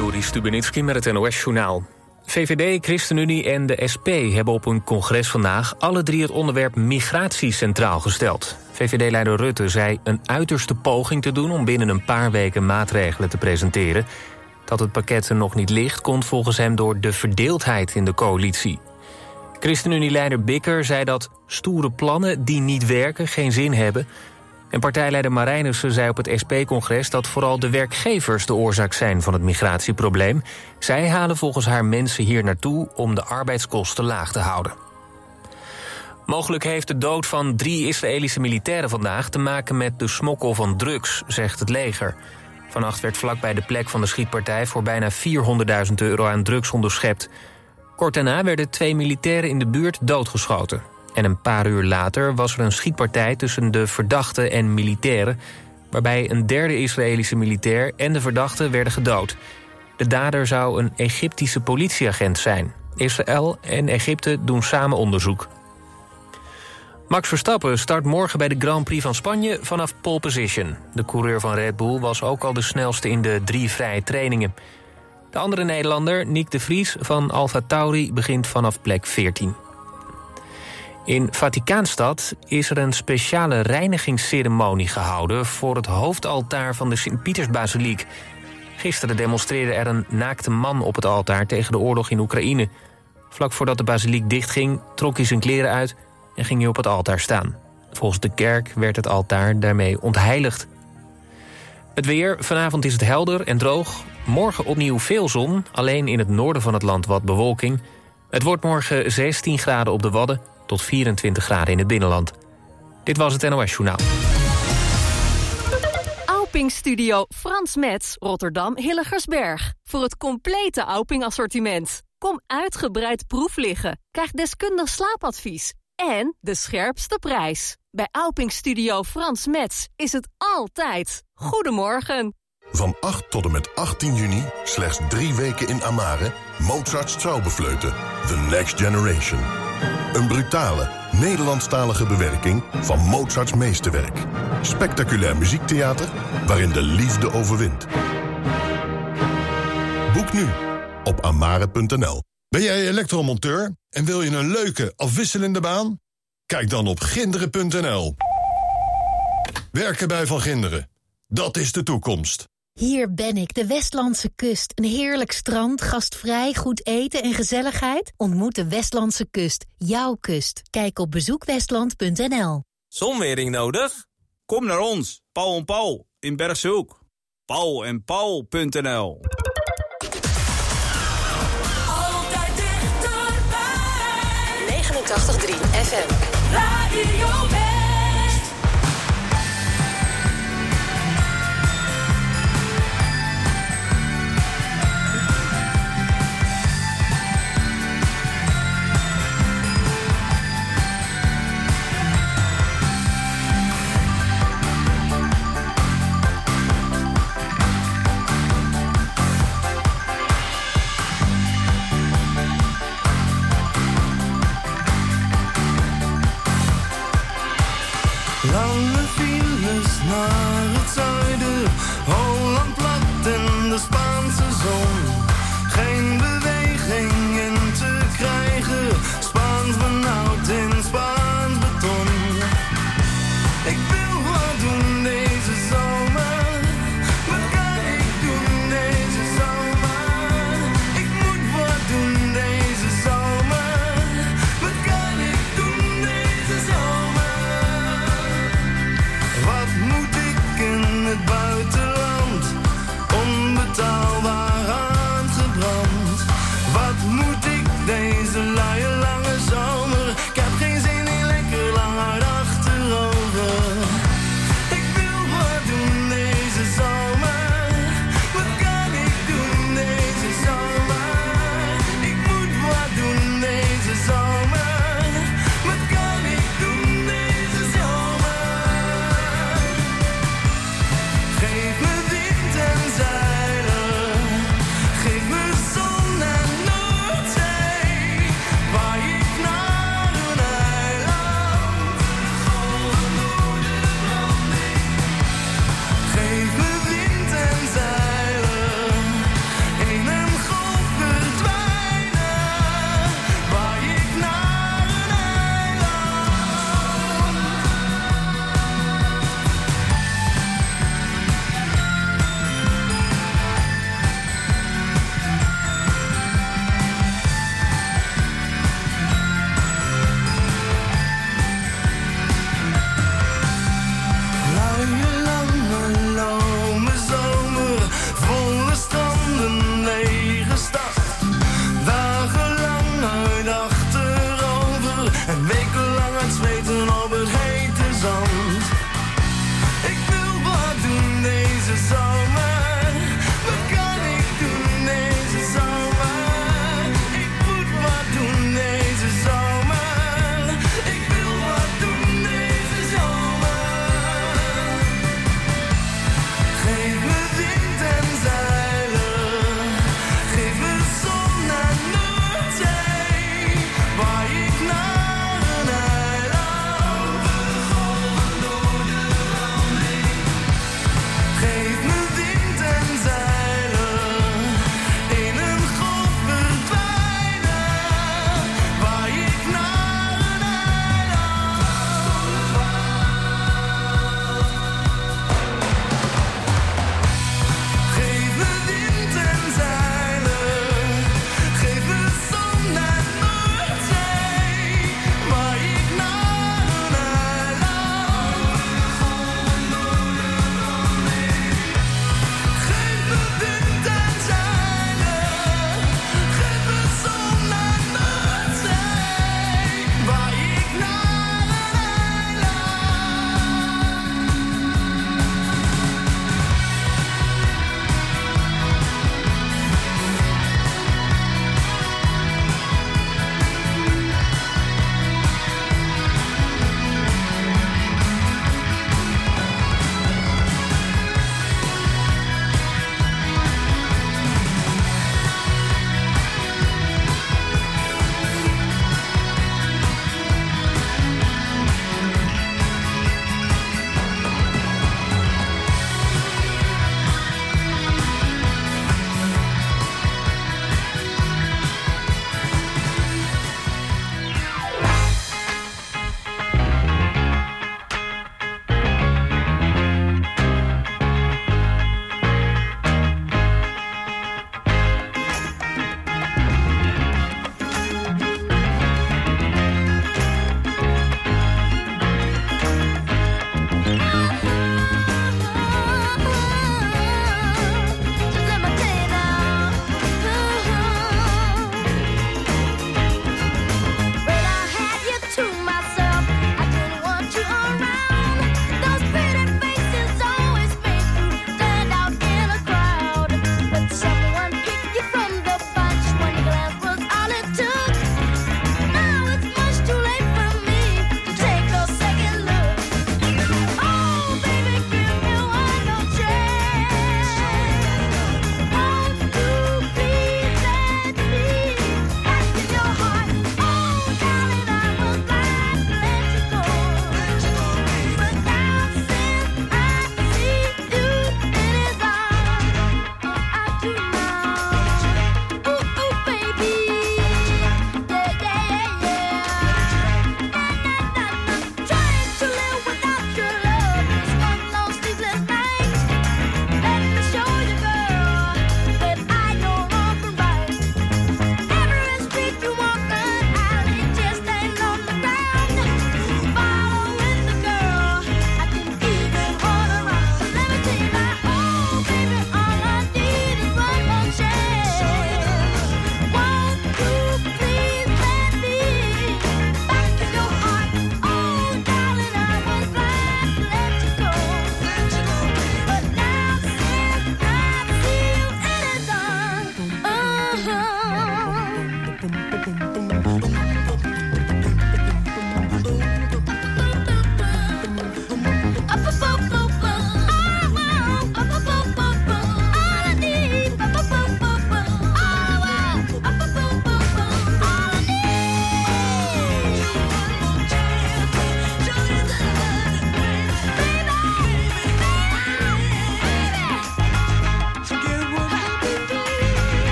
Joris Stubenitski met het NOS-journaal. VVD, ChristenUnie en de SP hebben op een congres vandaag... alle drie het onderwerp migratie centraal gesteld. VVD-leider Rutte zei een uiterste poging te doen... om binnen een paar weken maatregelen te presenteren. Dat het pakket er nog niet ligt... komt volgens hem door de verdeeldheid in de coalitie. ChristenUnie-leider Bikker zei dat stoere plannen die niet werken... geen zin hebben... En partijleider Marijnissen zei op het SP-congres dat vooral de werkgevers de oorzaak zijn van het migratieprobleem. Zij halen volgens haar mensen hier naartoe om de arbeidskosten laag te houden. Mogelijk heeft de dood van drie Israëlische militairen vandaag te maken met de smokkel van drugs, zegt het leger. Vannacht werd vlakbij de plek van de schietpartij voor bijna 400.000 euro aan drugs onderschept. Kort daarna werden twee militairen in de buurt doodgeschoten. En een paar uur later was er een schietpartij tussen de verdachte en militairen... waarbij een derde Israëlische militair en de verdachte werden gedood. De dader zou een Egyptische politieagent zijn. Israël en Egypte doen samen onderzoek. Max Verstappen start morgen bij de Grand Prix van Spanje vanaf pole position. De coureur van Red Bull was ook al de snelste in de drie vrije trainingen. De andere Nederlander, Nick de Vries van Alfa Tauri, begint vanaf plek 14. In Vaticaanstad is er een speciale reinigingsceremonie gehouden... voor het hoofdaltaar van de Sint-Pietersbasiliek. Gisteren demonstreerde er een naakte man op het altaar... tegen de oorlog in Oekraïne. Vlak voordat de basiliek dichtging, trok hij zijn kleren uit... en ging hij op het altaar staan. Volgens de kerk werd het altaar daarmee ontheiligd. Het weer, vanavond is het helder en droog. Morgen opnieuw veel zon, alleen in het noorden van het land wat bewolking. Het wordt morgen 16 graden op de Wadden tot 24 graden in het binnenland. Dit was het NOS Journaal. Auping Studio Frans Metz, Rotterdam Hilligersberg. Voor het complete Auping assortiment. Kom uitgebreid proef liggen. Krijg deskundig slaapadvies. En de scherpste prijs. Bij Auping Studio Frans Metz is het altijd. Goedemorgen. Van 8 tot en met 18 juni, slechts drie weken in Amare... Mozart's Traubefleuten, The Next Generation. Een brutale, Nederlandstalige bewerking van Mozarts meesterwerk. Spectaculair muziektheater waarin de liefde overwint. Boek nu op amare.nl. Ben jij elektromonteur en wil je een leuke, afwisselende baan? Kijk dan op ginderen.nl. Werken bij Van Ginderen. Dat is de toekomst. Hier ben ik, de Westlandse kust. Een heerlijk strand, gastvrij, goed eten en gezelligheid. Ontmoet de Westlandse kust, jouw kust. Kijk op bezoekwestland.nl. Zonwering nodig? Kom naar ons, Paul en Paul, in Bergshoek. Paul en Paul.nl Altijd dichterbij. 89.3 FM. Radio naar het zuiden, Holland plat en de Spaanse zon.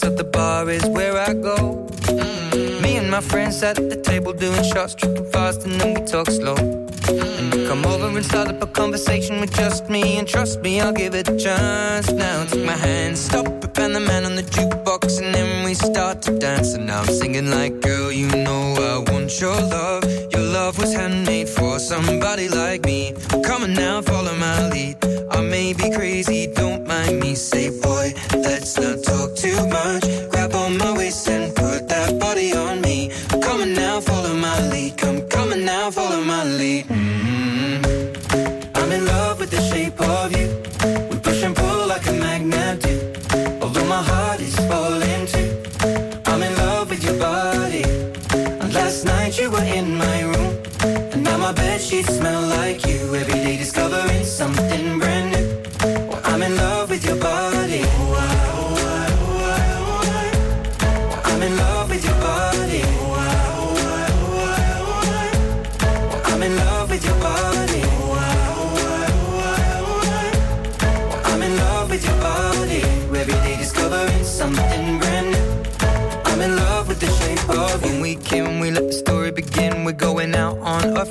at the bar is where I go. Mm -hmm. Me and my friends at the table doing shots, tripping fast, and then we talk slow. Mm -hmm. And you come over and start up a conversation with just me, and trust me, I'll give it a chance. Now take my hand, stop it, and the man on the jukebox, and then we start to dance. And now I'm singing like, girl, you know I want your love. Your love was handmade for somebody like me. Come on now, follow my lead. I may be crazy, don't mind me. Say, boy.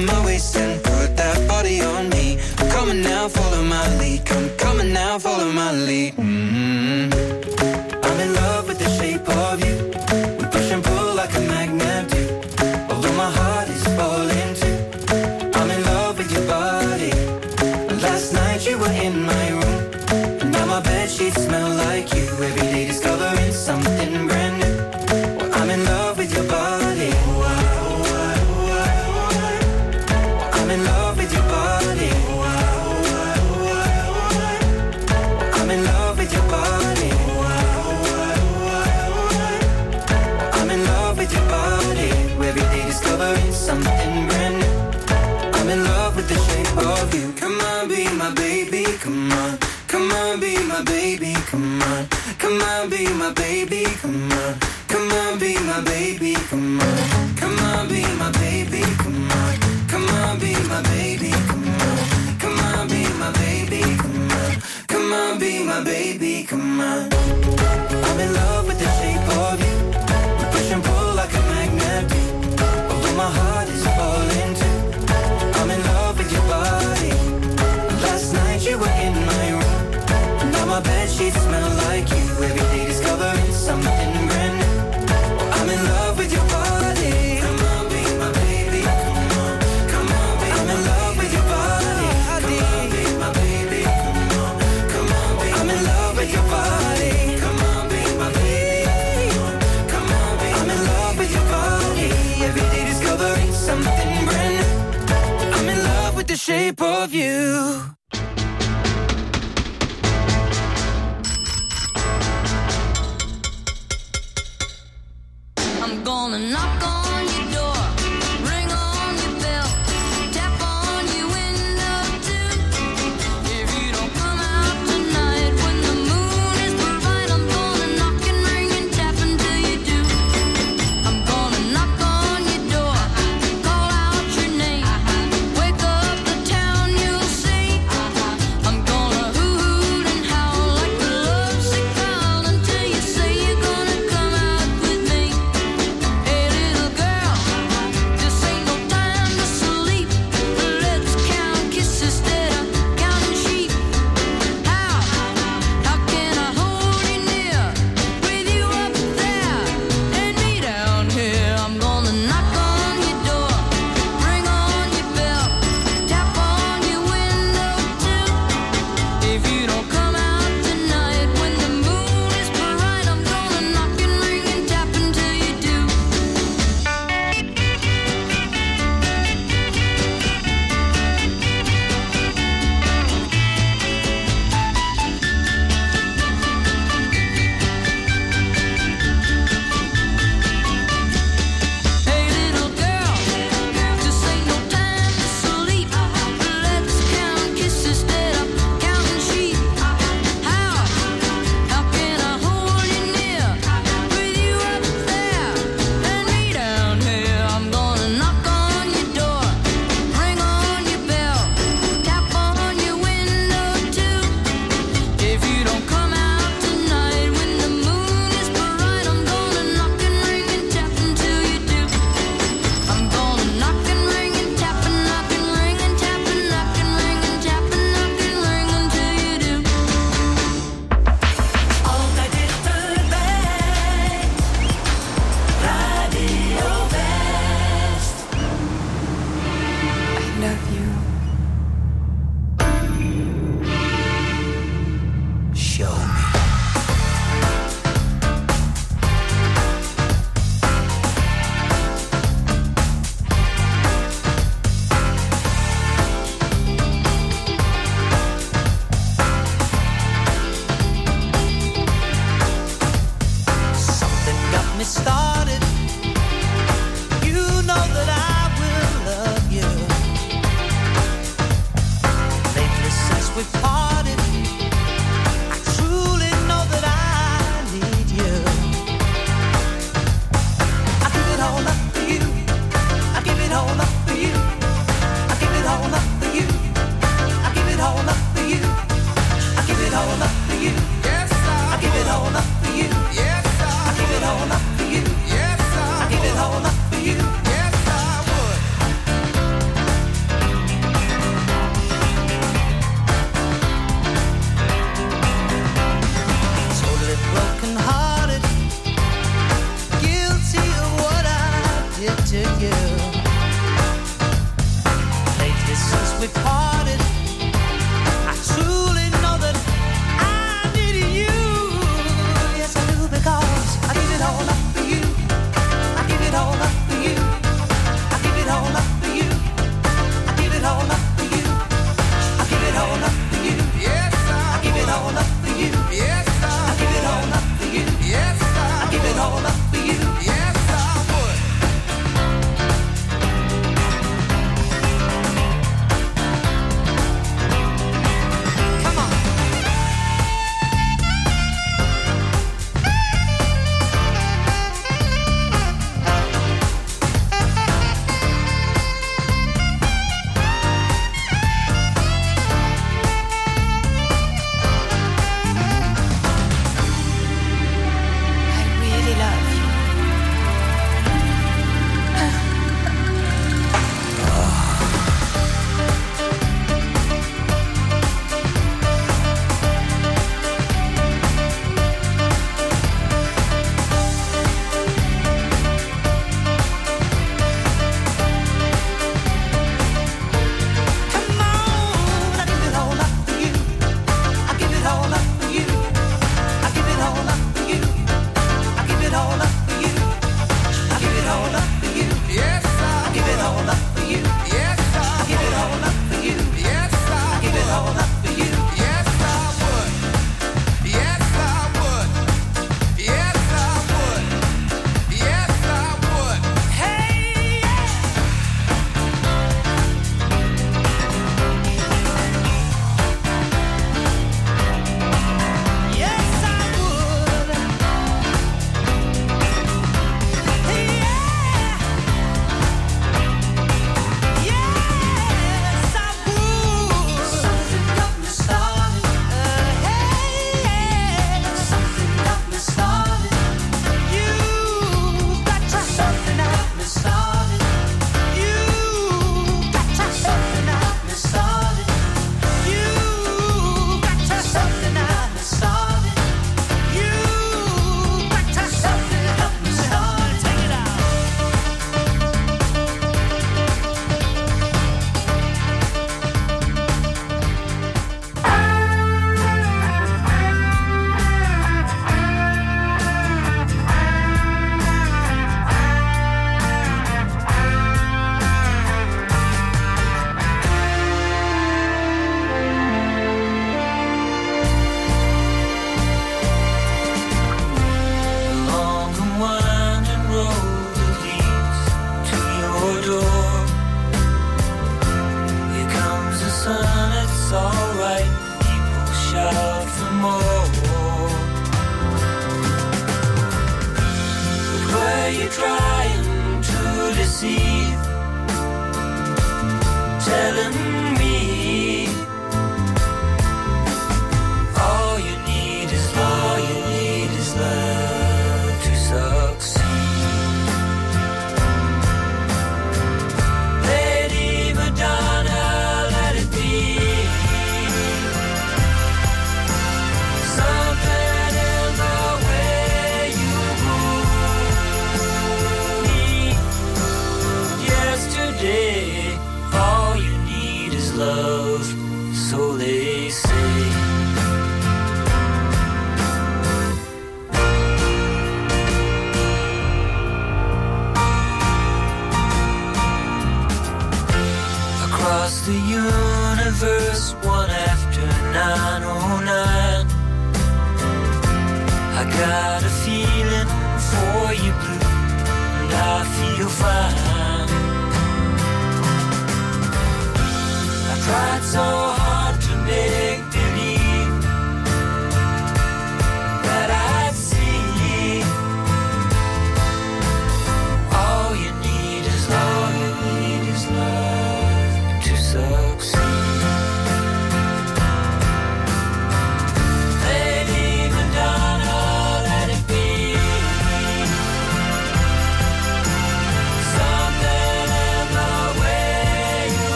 around my waist and put that body on me. I'm coming now, follow my lead. I'm coming now, follow my lead.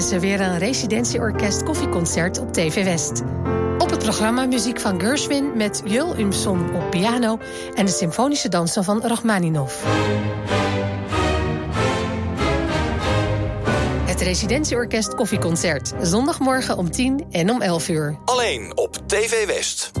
is er weer een residentieorkest koffieconcert op TV West. Op het programma muziek van Gerswin met Jul Umson op piano en de symfonische dansen van Rachmaninoff. Het residentieorkest koffieconcert, zondagmorgen om 10 en om 11 uur. Alleen op TV West.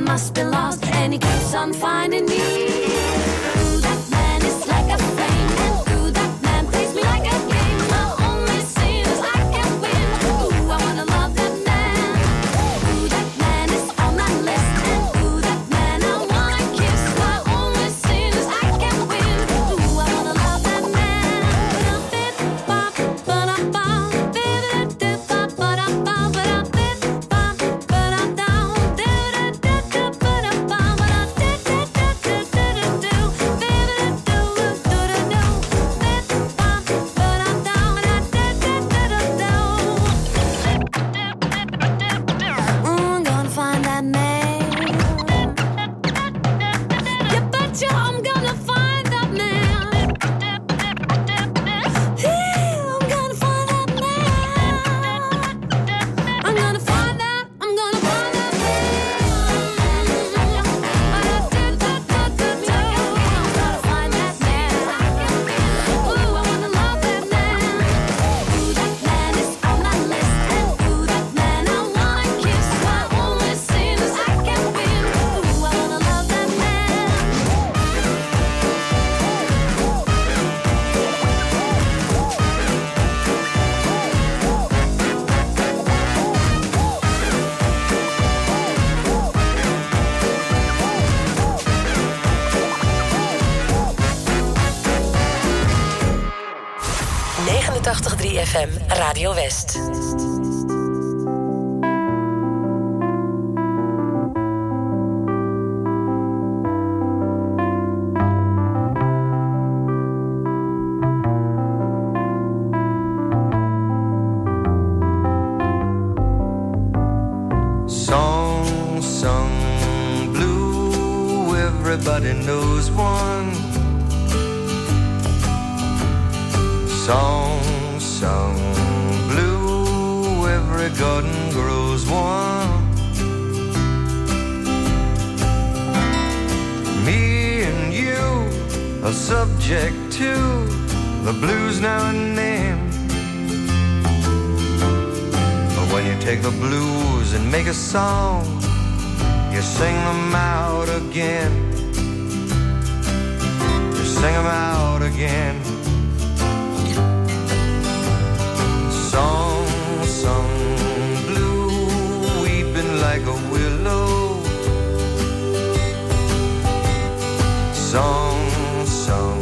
must be lost, and he keeps on finding me. Radio West. Song sung blue, everybody knows one. Song garden grows warm. Me and you are subject to the blues now and then. But when you take the blues and make a song, you sing them out again. You sing them out again. Song, song a willow. Song song,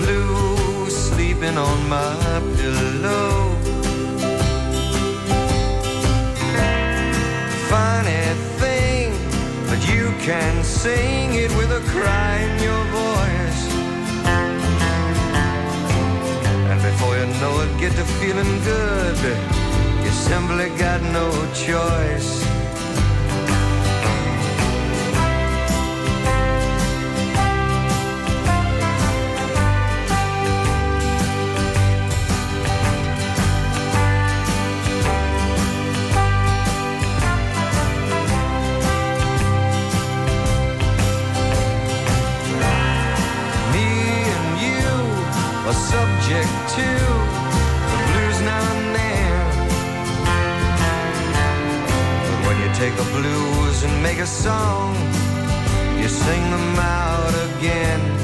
blue sleeping on my pillow. Funny thing but you can sing it with a cry in your voice. And before you know it get to feeling good. You simply got no choice. song, you sing them out again.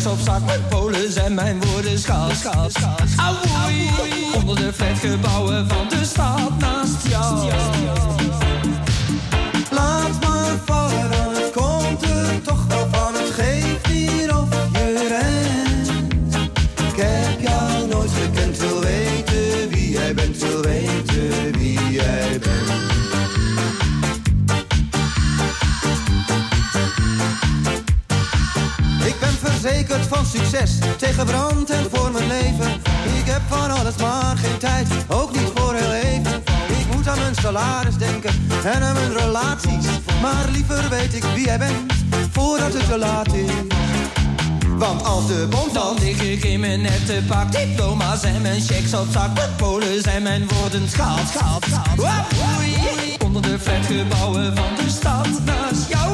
soap sock. en hebben mijn relaties. Maar liever weet ik wie jij bent, voordat het te laat is. Want als de bom dan lig ik in mijn nette pak Diploma's en mijn checks op zak Met polen zijn mijn woorden schaald, Onder de flatgebouwen van de stad naast jou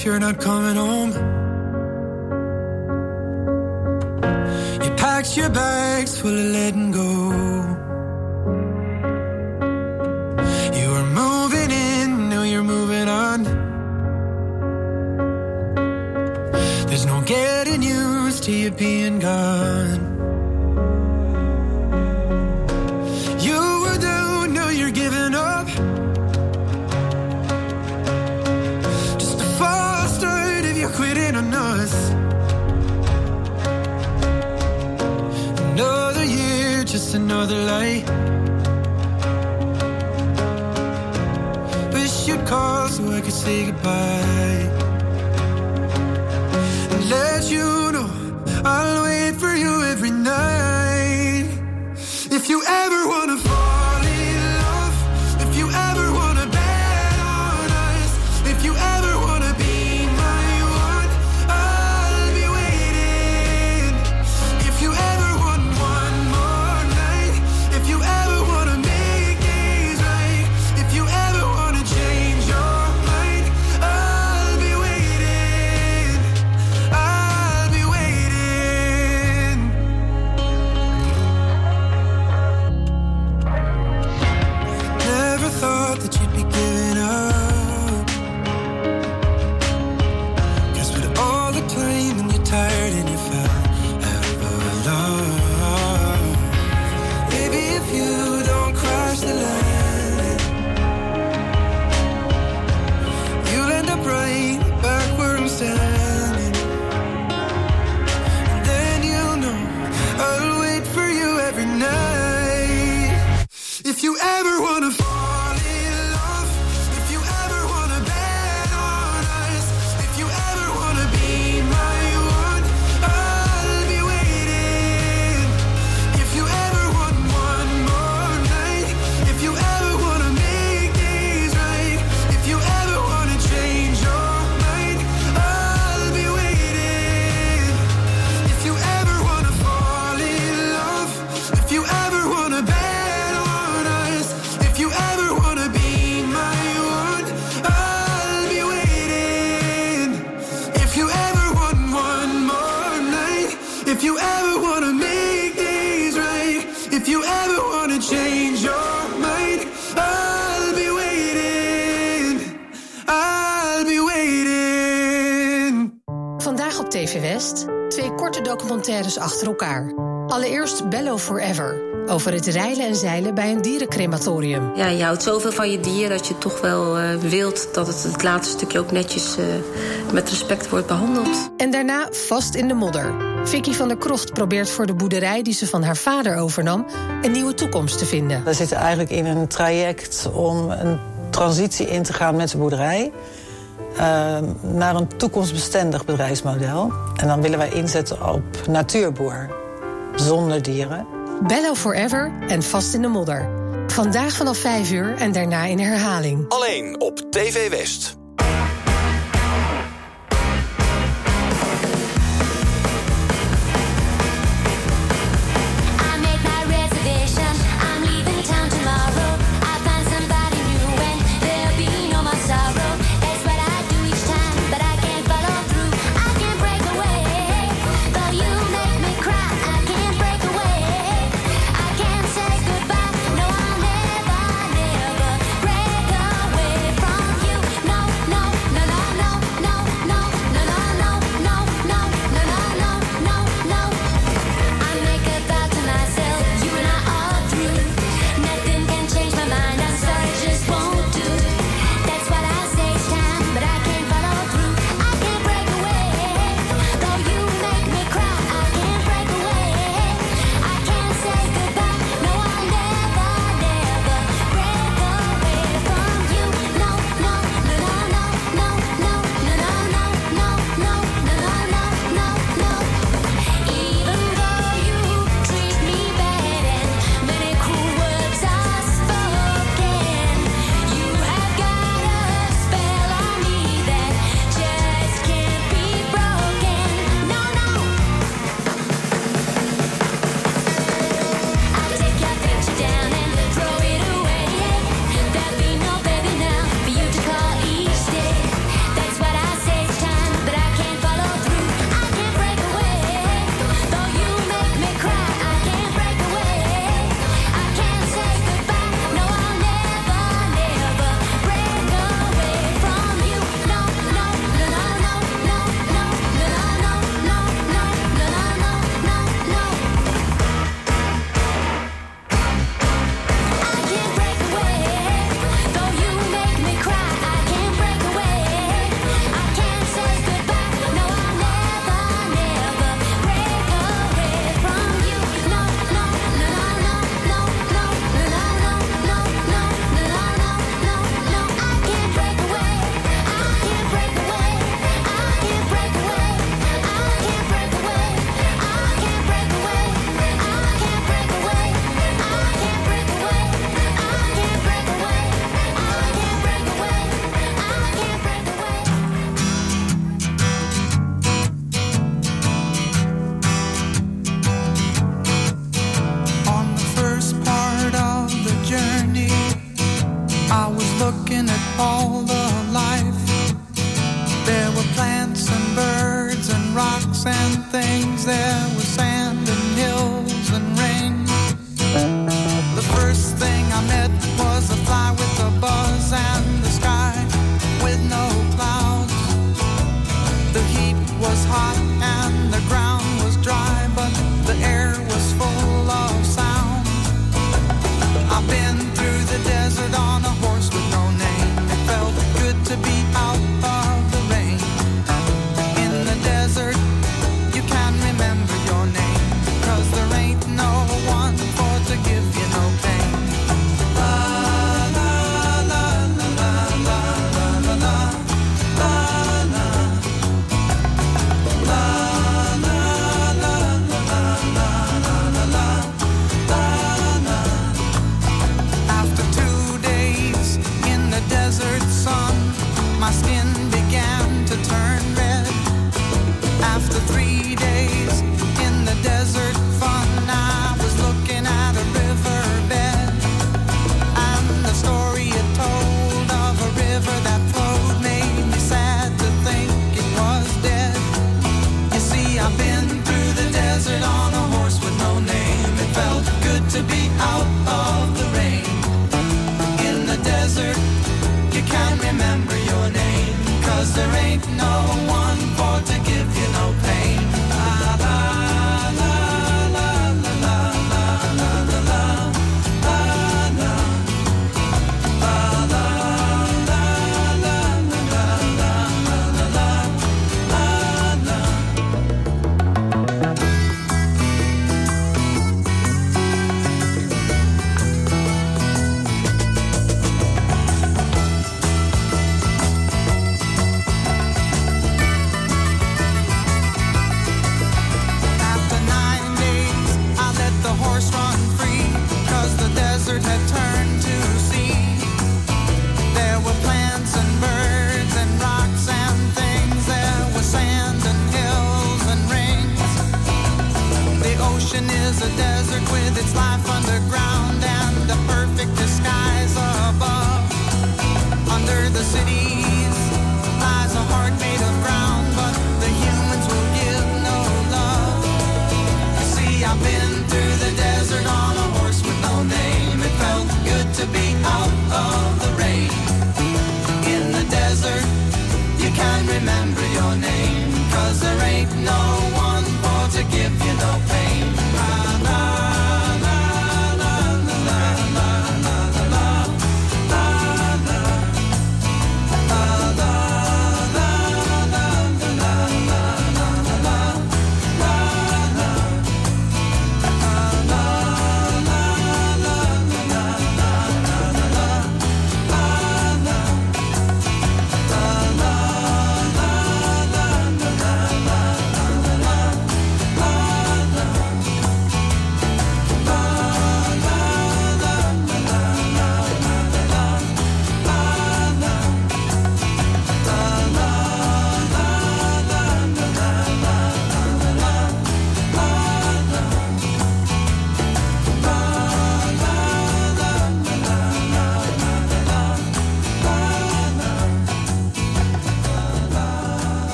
if you're not coming home. You packed your bags full of lead documentaires achter elkaar. Allereerst Bello Forever, over het reilen en zeilen bij een dierencrematorium. Ja, je houdt zoveel van je dier dat je toch wel eh, wilt dat het het laatste stukje ook netjes eh, met respect wordt behandeld. En daarna vast in de modder. Vicky van der Krocht probeert voor de boerderij die ze van haar vader overnam een nieuwe toekomst te vinden. We zitten eigenlijk in een traject om een transitie in te gaan met de boerderij. Ehm, naar een toekomstbestendig bedrijfsmodel. En dan willen wij inzetten op natuurboer, zonder dieren. Bello Forever en Vast in de Modder. Vandaag vanaf 5 uur en daarna in herhaling. Alleen op TV West.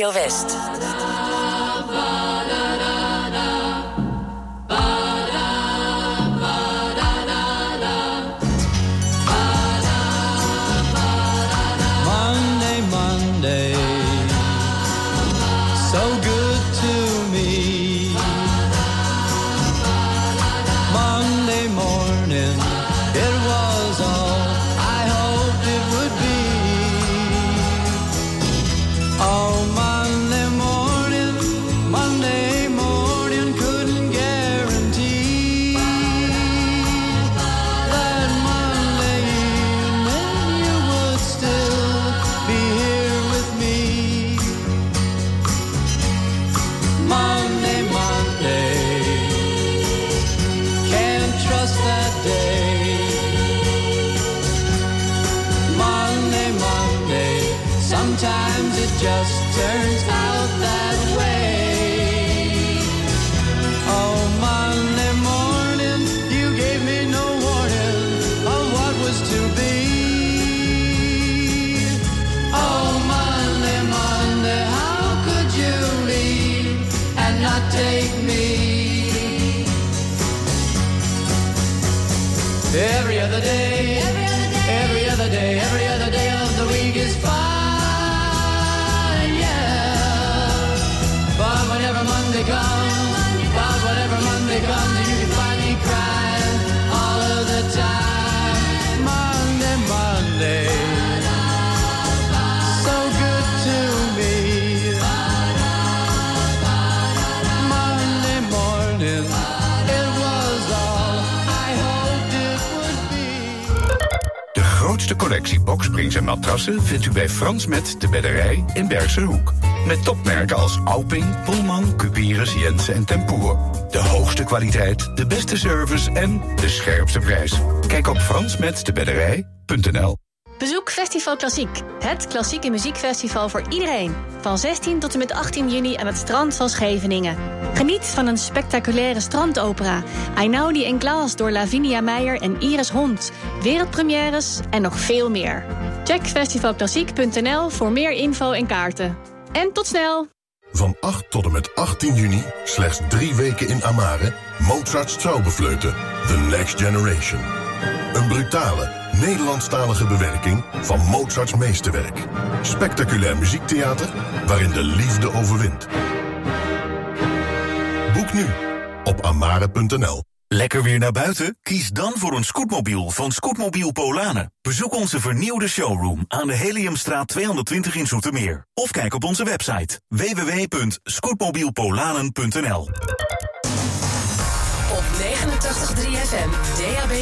Radio West. Monday comes, but whenever Monday comes, you can find me crying all of the time. Monday, Monday, so good to me. Monday morning, it was all I hoped it would be. De grootste collectie boksprings en matrassen vindt u bij Frans Met de Bedderij in Bergse Hoek. Met topmerken als Alping, Pullman, Cuperus, Jensen en Tempoer. De hoogste kwaliteit, de beste service en de scherpste prijs. Kijk op fransmetdebedderij.nl Bezoek Festival Klassiek, het klassieke muziekfestival voor iedereen. Van 16 tot en met 18 juni aan het strand van Scheveningen. Geniet van een spectaculaire strandopera. Einaudi en Klaas door Lavinia Meijer en Iris Hond. Wereldpremières en nog veel meer. Check festivalklassiek.nl voor meer info en kaarten. En tot snel! Van 8 tot en met 18 juni, slechts drie weken in Amare, Mozart's Traubefleuten, The Next Generation. Een brutale, Nederlandstalige bewerking van Mozarts meesterwerk. Spectaculair muziektheater waarin de liefde overwint. Boek nu op amare.nl. Lekker weer naar buiten? Kies dan voor een scootmobiel van Scootmobiel Polanen. Bezoek onze vernieuwde showroom aan de Heliumstraat 220 in Zoetermeer. Of kijk op onze website www.scootmobielpolanen.nl Op 89.3 FM, DAB+,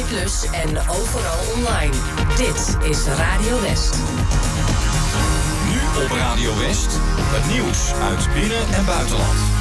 en overal online. Dit is Radio West. Nu op Radio West, het nieuws uit binnen- en buitenland.